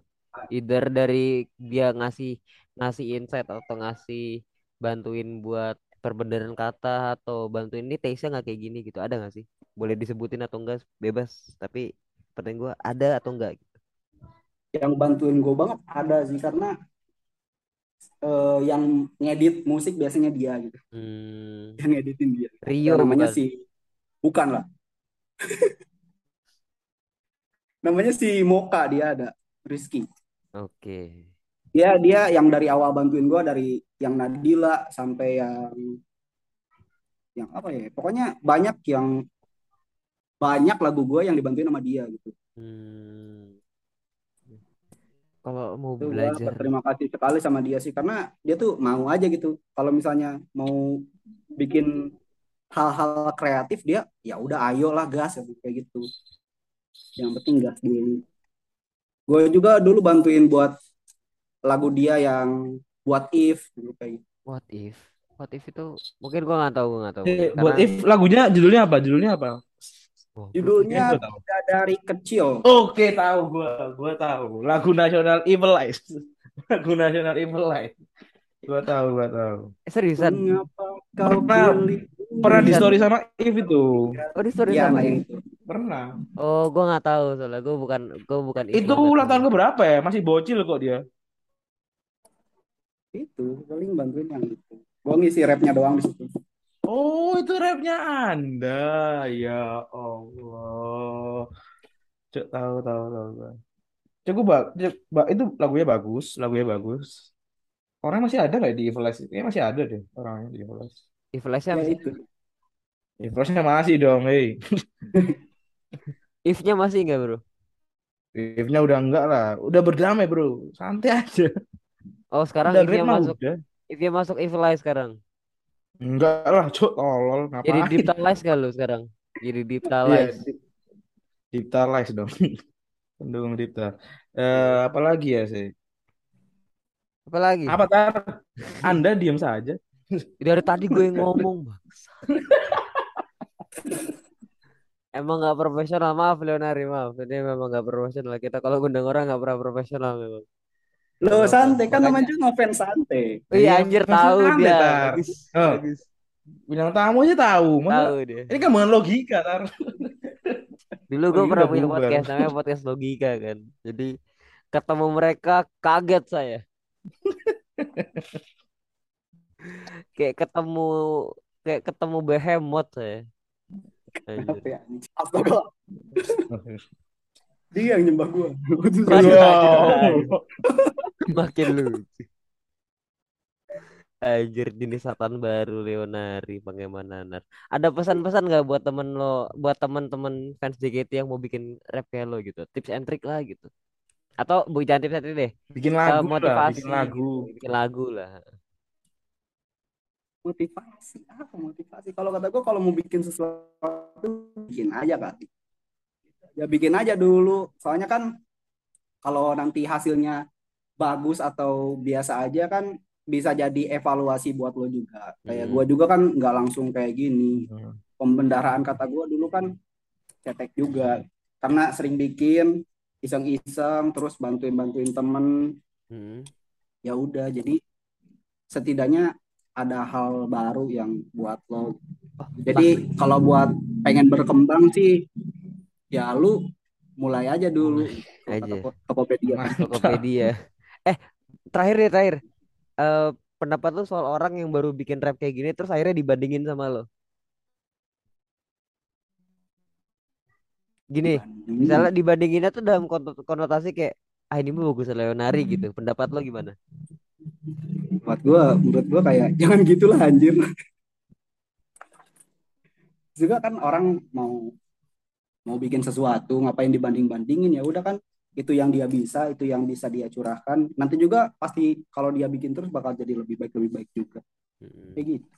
Either dari dia ngasih ngasih insight atau ngasih bantuin buat perbendaharaan kata atau bantuin ini taste-nya nggak kayak gini gitu. Ada nggak sih? Boleh disebutin atau enggak? Bebas. Tapi pertanyaan gue ada atau enggak? Gitu. yang bantuin gue banget ada sih karena eh, yang ngedit musik biasanya dia gitu. Hmm, yang ngeditin dia. Rio namanya bukan? si bukan lah. Namanya si Moka dia ada. Rizky. Oke. Dia dia yang dari awal bantuin gue dari yang Nadila sampai yang yang apa ya? Pokoknya banyak yang banyak lagu gue yang dibantuin sama dia gitu. Hmm. Kalau mau itu belajar, berterima kasih sekali sama dia sih karena dia tuh mau aja gitu. Kalau misalnya mau bikin hal-hal kreatif dia ya udah ayo lah gas kayak gitu yang penting gas dulu gue juga dulu bantuin buat lagu dia yang buat if gitu kayak gitu. what if? What if itu mungkin gua nggak tahu, gua nggak tahu. Eh, Karena buat if lagunya judulnya apa? Judulnya apa? Oh, judulnya Gue. Beda dari kecil Oke, tahu gua. Gua tahu. Lagu nasional Evil Eyes. (laughs) Lagu nasional Evil Eyes. Gua tahu, gua tahu. eh, seriusan. mengapa kau Pernah pilih pernah di Seriusan. story sama If itu. Oh, di story Iya, sama ya? yang itu. Pernah. Oh, gua nggak tahu soalnya gua bukan gua bukan Itu ulang tahun ke berapa ya? Masih bocil kok dia. Itu paling bantuin yang itu. Gua ngisi rapnya doang di situ. Oh, itu rapnya Anda. Ya Allah. Cuk, tahu, tahu, tahu. Cukup. Cuk, Mbak, itu lagunya bagus, lagunya bagus. Orang masih ada nggak di Eyes? Kayaknya masih ada deh orangnya di Eyes. If-nya Ya masih itu. Evil Eyes-nya masih dong, hei. (laughs) if-nya masih nggak, Bro? If-nya udah enggak lah. Udah berdamai, bro. Santai aja. Oh, sekarang Udah if-nya masuk udah. if-nya masuk Eye sekarang. Enggak lah, cuk, tolol. Jadi Ngapain? Lies gak lu sekarang? Jadi Deep Iya, Lies. Di- Dipta Lies dong. (laughs) Pendukung Dipta. Eh, apa lagi ya sih? Apa lagi? Apa tar? Anda diam saja. Dari tadi gue yang ngomong, Bang. (laughs) Emang nggak profesional, maaf Leonari, maaf. Ini memang nggak profesional. Kita kalau ngundang orang nggak pernah profesional memang. Lo santai kan namanya juga ngefans santai. oh iya Iya, anjir tahu santai, dia. Bagus, Oh, bagus. bilang tamu aja tahu. Masa Tahu dia. ini kan bukan logika, tar. Dulu Oh, gue pernah punya podcast namanya podcast logika kan. Jadi ketemu mereka kaget saya. (laughs) Kayak ketemu kayak ketemu behemoth. Anjir. Apa ya? Astaga, dia yang nyembah gua. Wow. (laughs) makin lucu. Anjir jenis setan baru Leonari Pangemananar. Ada pesan-pesan nggak buat temen lo, buat teman-teman fans JKT yang mau bikin rap kayak lo gitu? Tips and trick lah gitu. Atau bu jangan tips and trick deh. Bikin Eh, lagu lah, motivasi bikin lagu. gitu. Bikin lagu lah. Motivasi apa motivasi? Kalau kata gua kalau mau bikin sesuatu bikin aja kali. Ya bikin aja dulu. Soalnya kan kalau nanti hasilnya bagus atau biasa aja kan bisa jadi evaluasi buat lo juga. Kayak Hmm. gua juga kan nggak langsung kayak gini. Hmm. Pembendaraan kata gua dulu kan cetek juga. Karena sering bikin iseng-iseng terus bantuin-bantuin temen Hmm. ya udah jadi setidaknya ada hal baru yang buat lo jadi kalau buat pengen berkembang sih ya lu mulai aja dulu Aja. Ko- Tokopedia. Tokopedia. Eh, terakhir deh, terakhir. Eh, pendapat lu soal orang yang baru bikin rap kayak gini terus akhirnya dibandingin sama lo. Gini, Dibandingin. misalnya dibandinginnya tuh dalam konot- konotasi kayak ah ini mah bagus Leonari gitu. Pendapat lo gimana? Buat gua menurut gua kayak (laughs) jangan gitulah anjir juga kan orang mau mau bikin sesuatu ngapain dibanding bandingin ya udah kan itu yang dia bisa itu yang bisa dia curahkan nanti juga pasti kalau dia bikin terus bakal jadi lebih baik lebih baik juga Hmm. kayak gitu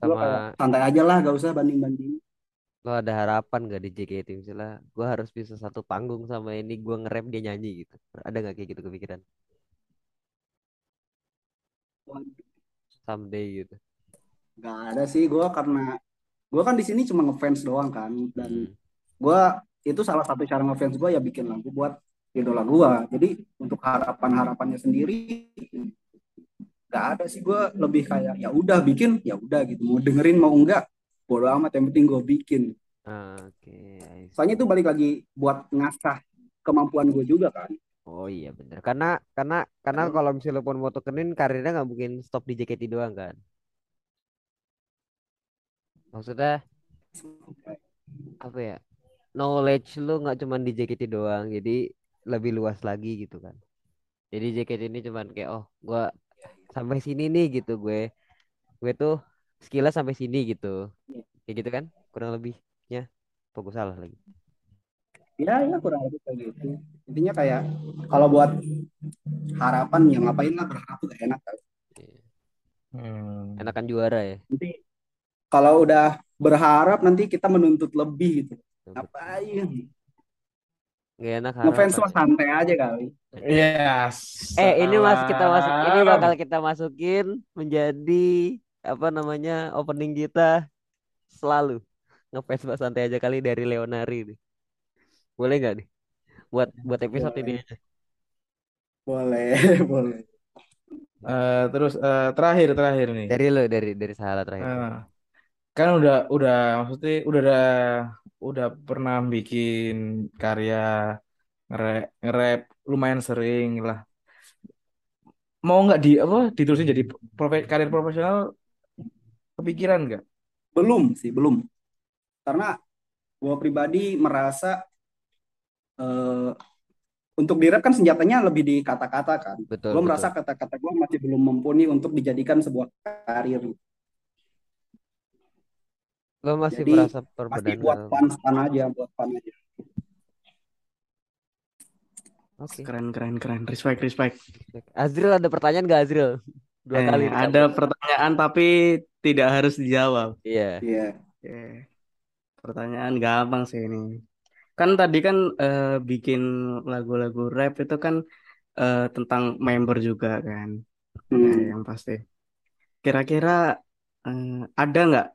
Sama kayak santai aja lah gak usah banding banding lo ada harapan gak di JKT misalnya gue harus bisa satu panggung sama ini gue nge-rap dia nyanyi gitu. Ada nggak kayak gitu kepikiran? Someday gitu. Gak ada sih gue karena gue kan di sini cuma ngefans doang kan dan Hmm. gue itu salah satu cara ngefans gue ya bikin lagu buat idola gue jadi untuk harapan harapannya sendiri gak ada sih gue lebih kayak ya udah bikin ya udah gitu mau dengerin mau enggak bodo amat yang penting gue bikin Ah, Oke, see. soalnya itu balik lagi buat ngasah kemampuan gue juga kan Oh iya bener. Karena karena karena kalau misalnya pun mau tekenin karirnya nggak mungkin stop di JKT doang kan. Maksudnya apa ya? Knowledge lu nggak cuma di JKT doang, jadi lebih luas lagi gitu kan. Jadi JKT ini cuman kayak oh gua sampai sini nih gitu gue. Gue tuh skillnya sampai sini gitu Iya. kayak gitu kan kurang lebihnya fokus salah lagi Ya, ya kurang lebih kayak gitu. Intinya kayak kalau buat harapan ya ngapain lah berharap tuh gak enak kan. Hmm. enakan juara ya Nanti kalau udah berharap nanti kita menuntut lebih gitu. Ngapain? nggak enak Ngefans mah santai aja kali. Yes. eh ini mas kita masuk ini bakal kita masukin menjadi apa namanya opening kita selalu ngefans Mas santai aja kali dari Leonari nih boleh nggak nih buat buat episode ini aja Boleh, (laughs) boleh. Eh, terus eh, terakhir terakhir nih. dari lo dari dari salah terakhir Eh, kan udah udah maksudnya udah udah udah pernah bikin karya nge-rap, nge-rap lumayan sering lah. Mau nggak di apa diterusin jadi profe- karir profesional kepikiran nggak? Belum sih, belum. Karena gua pribadi merasa eh, untuk di rap kan senjatanya lebih di kata-kata kan. betul Gue merasa kata-kata gue masih belum mumpuni untuk dijadikan sebuah karir. lo masih Jadi, merasa Pasti perbedaan buat hal- fun, fun aja, buat fun aja. oke Keren, keren, keren. Respect, respect. Azril ada pertanyaan gak Azril dua Eh, kali ada kamu. pertanyaan tapi tidak harus dijawab. iya Iya. Oke. Pertanyaan gampang sih ini. Kan tadi kan eh, bikin lagu-lagu rap itu kan eh, tentang member juga kan. Hmm. yang pasti. Kira-kira eh, ada nggak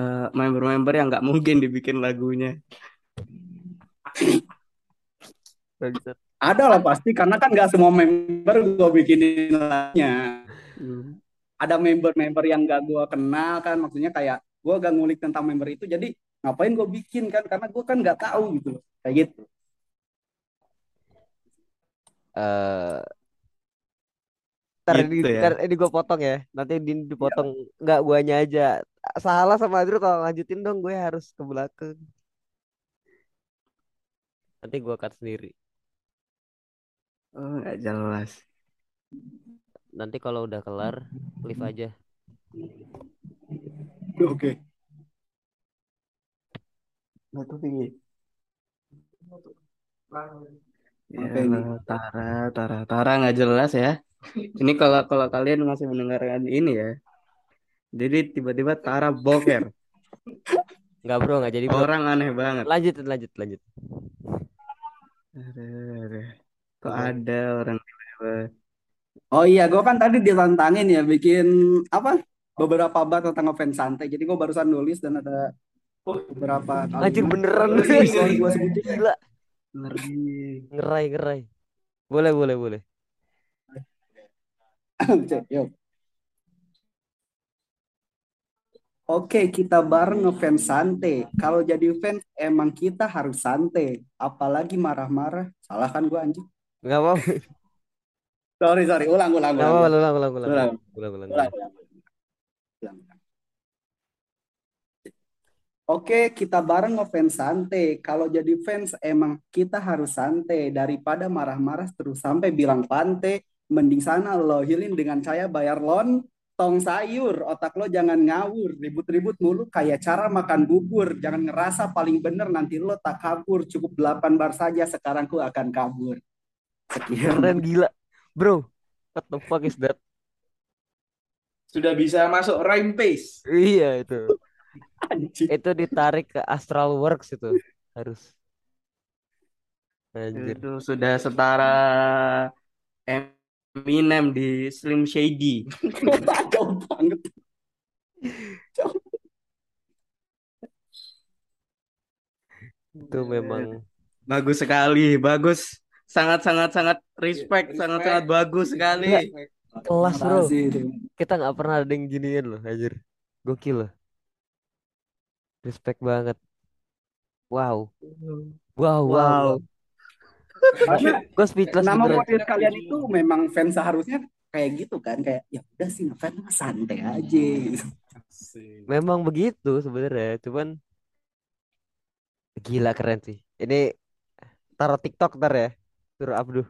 eh, member-member yang nggak mungkin dibikin lagunya? Ada lah pasti, karena kan gak semua member gue bikinin lagunya. Hmm. Ada member-member yang gak gue kenal kan, maksudnya kayak gue gak ngulik tentang member itu, jadi ngapain gue bikin kan, karena gue kan gak tahu gitu loh, kayak gitu. eh ntar ini, Gitu ya. ntar ini gue potong ya. Nanti di dipotong. Nggak guanya aja. Salah sama Azril kalau lanjutin dong. Gue harus ke belakang. Nanti gue cut sendiri. Oh, nggak jelas. nanti kalau udah kelar leave aja. Oke. Batu tinggi. Ya, Oke, nih. Tara, Tara, Tara nggak jelas ya. Ini kalau kalau kalian masih mendengarkan ini ya. Jadi tiba-tiba Tara boker. nggak bro nggak jadi bro Orang aneh banget. lanjut lanjut lanjut Aduh, aduh. Kok ada orang tiba-tiba. Oh iya, gue kan tadi ditantangin ya bikin apa beberapa bab tentang ngefans santai. Jadi gue barusan nulis dan ada beberapa anjir kalimat. beneran sorry, gua (laughs) sebutin. gila Ngeri. ngerai ngerai boleh boleh boleh yuk. Oke, kita bareng ngefans santai. Kalau jadi fans emang kita harus santai, apalagi marah-marah. Salah kan gua anjing? nggak mau Sorry, sorry. Ulang, ulang, ulang. mau ulang ulang ulang ulang Ulang. ulang ulang Ulang, ulang. Ulang. Oke, kita bareng ngefans santai. Kalau jadi fans emang kita harus santai daripada marah-marah terus sampai bilang pantai. Mending sana lo healing dengan saya bayar loan tong sayur. Otak lo jangan ngawur, ribut-ribut mulu kayak cara makan bubur. Jangan ngerasa paling bener nanti lo tak kabur. Cukup 8 bar saja sekarang ku akan kabur. Sekian. keren gila bro what the fuck is that Sudah bisa masuk rhyme pace. iya itu Anjing. itu ditarik ke Astral Works itu harus anjir Itu sudah setara Eminem di Slim Shady. (laughs) Jauh banget. itu memang Bagus sekali, bagus. Sangat sangat sangat respect, sangat sangat bagus sekali. kelas bro kita nggak pernah ada yang giniin loh anjir gokil loh respect banget. Wow. Wow wow, Wow. (laughs) Karena gue speechless nama beneran. model kalian itu memang fans seharusnya kayak gitu kan kayak ya udah sih ngefans mah santai aja. Gitu. memang begitu sebenarnya cuman gila keren sih. Ini taruh TikTok ntar ya suruh Abduh.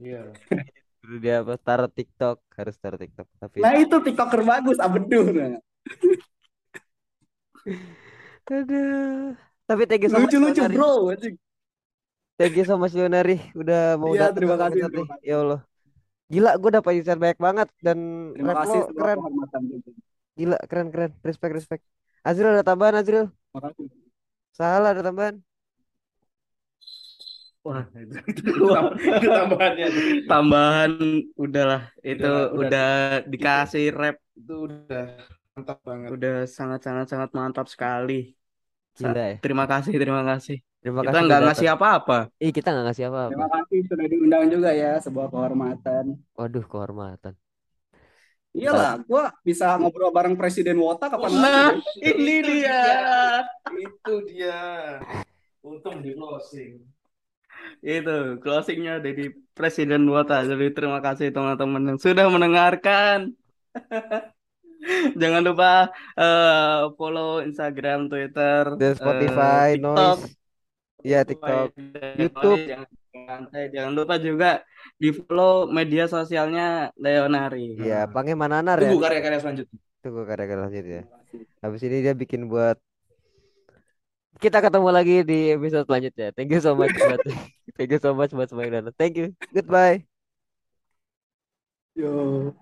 Iya. suruh dia apa taruh TikTok harus taruh TikTok. Tapi Nah itu tiktoker bagus Abeduh nah. Aduh. Tapi thank you so much Lucu-lucu Leonari. bro. anjing. Thank you so much Leonari udah mau datang terima kasih, terima. Ya Allah. Gila, gue dapat insight banyak banget dan Terima kasih lo keren. Gila, keren keren. Respect respect. Azril ada tambahan Azril. Terima kasih. Salah ada tambahan. Wah, itu, itu tambahannya. Tambahan udahlah itu Udah, udah, udah. dikasih rap Itu udah mantap banget. udah sangat sangat sangat mantap sekali. Sa- Gila ya. Terima kasih, terima kasih. Terima Kita kasih nggak ngasih apa-apa. Ih, kita nggak ngasih apa-apa. Terima kasih sudah diundang juga ya, sebuah kehormatan. Waduh, kehormatan. Iyalah, gua bisa ngobrol bareng Presiden Wota kapan Nah, lagi? ini Itu dia. Itu dia. Untung di closing. Itu closingnya dari Presiden Wota. Jadi terima kasih teman-teman yang sudah mendengarkan. (laughs) Jangan lupa eh, follow Instagram, Twitter, Dan eh, Spotify, TikTok. Noise. Iya, TikTok. YouTube. Jangan, jangan, jangan lupa juga di follow media sosialnya Leonari. Iya, panggil Mananar ya. Tunggu karya-karya selanjutnya. Tunggu karya-karya selanjutnya. Habis ini dia bikin buat kita ketemu lagi di episode selanjutnya. Thank you so much buat (laughs) Thank you so much buat semua yang datang. Thank you. Goodbye. Yo.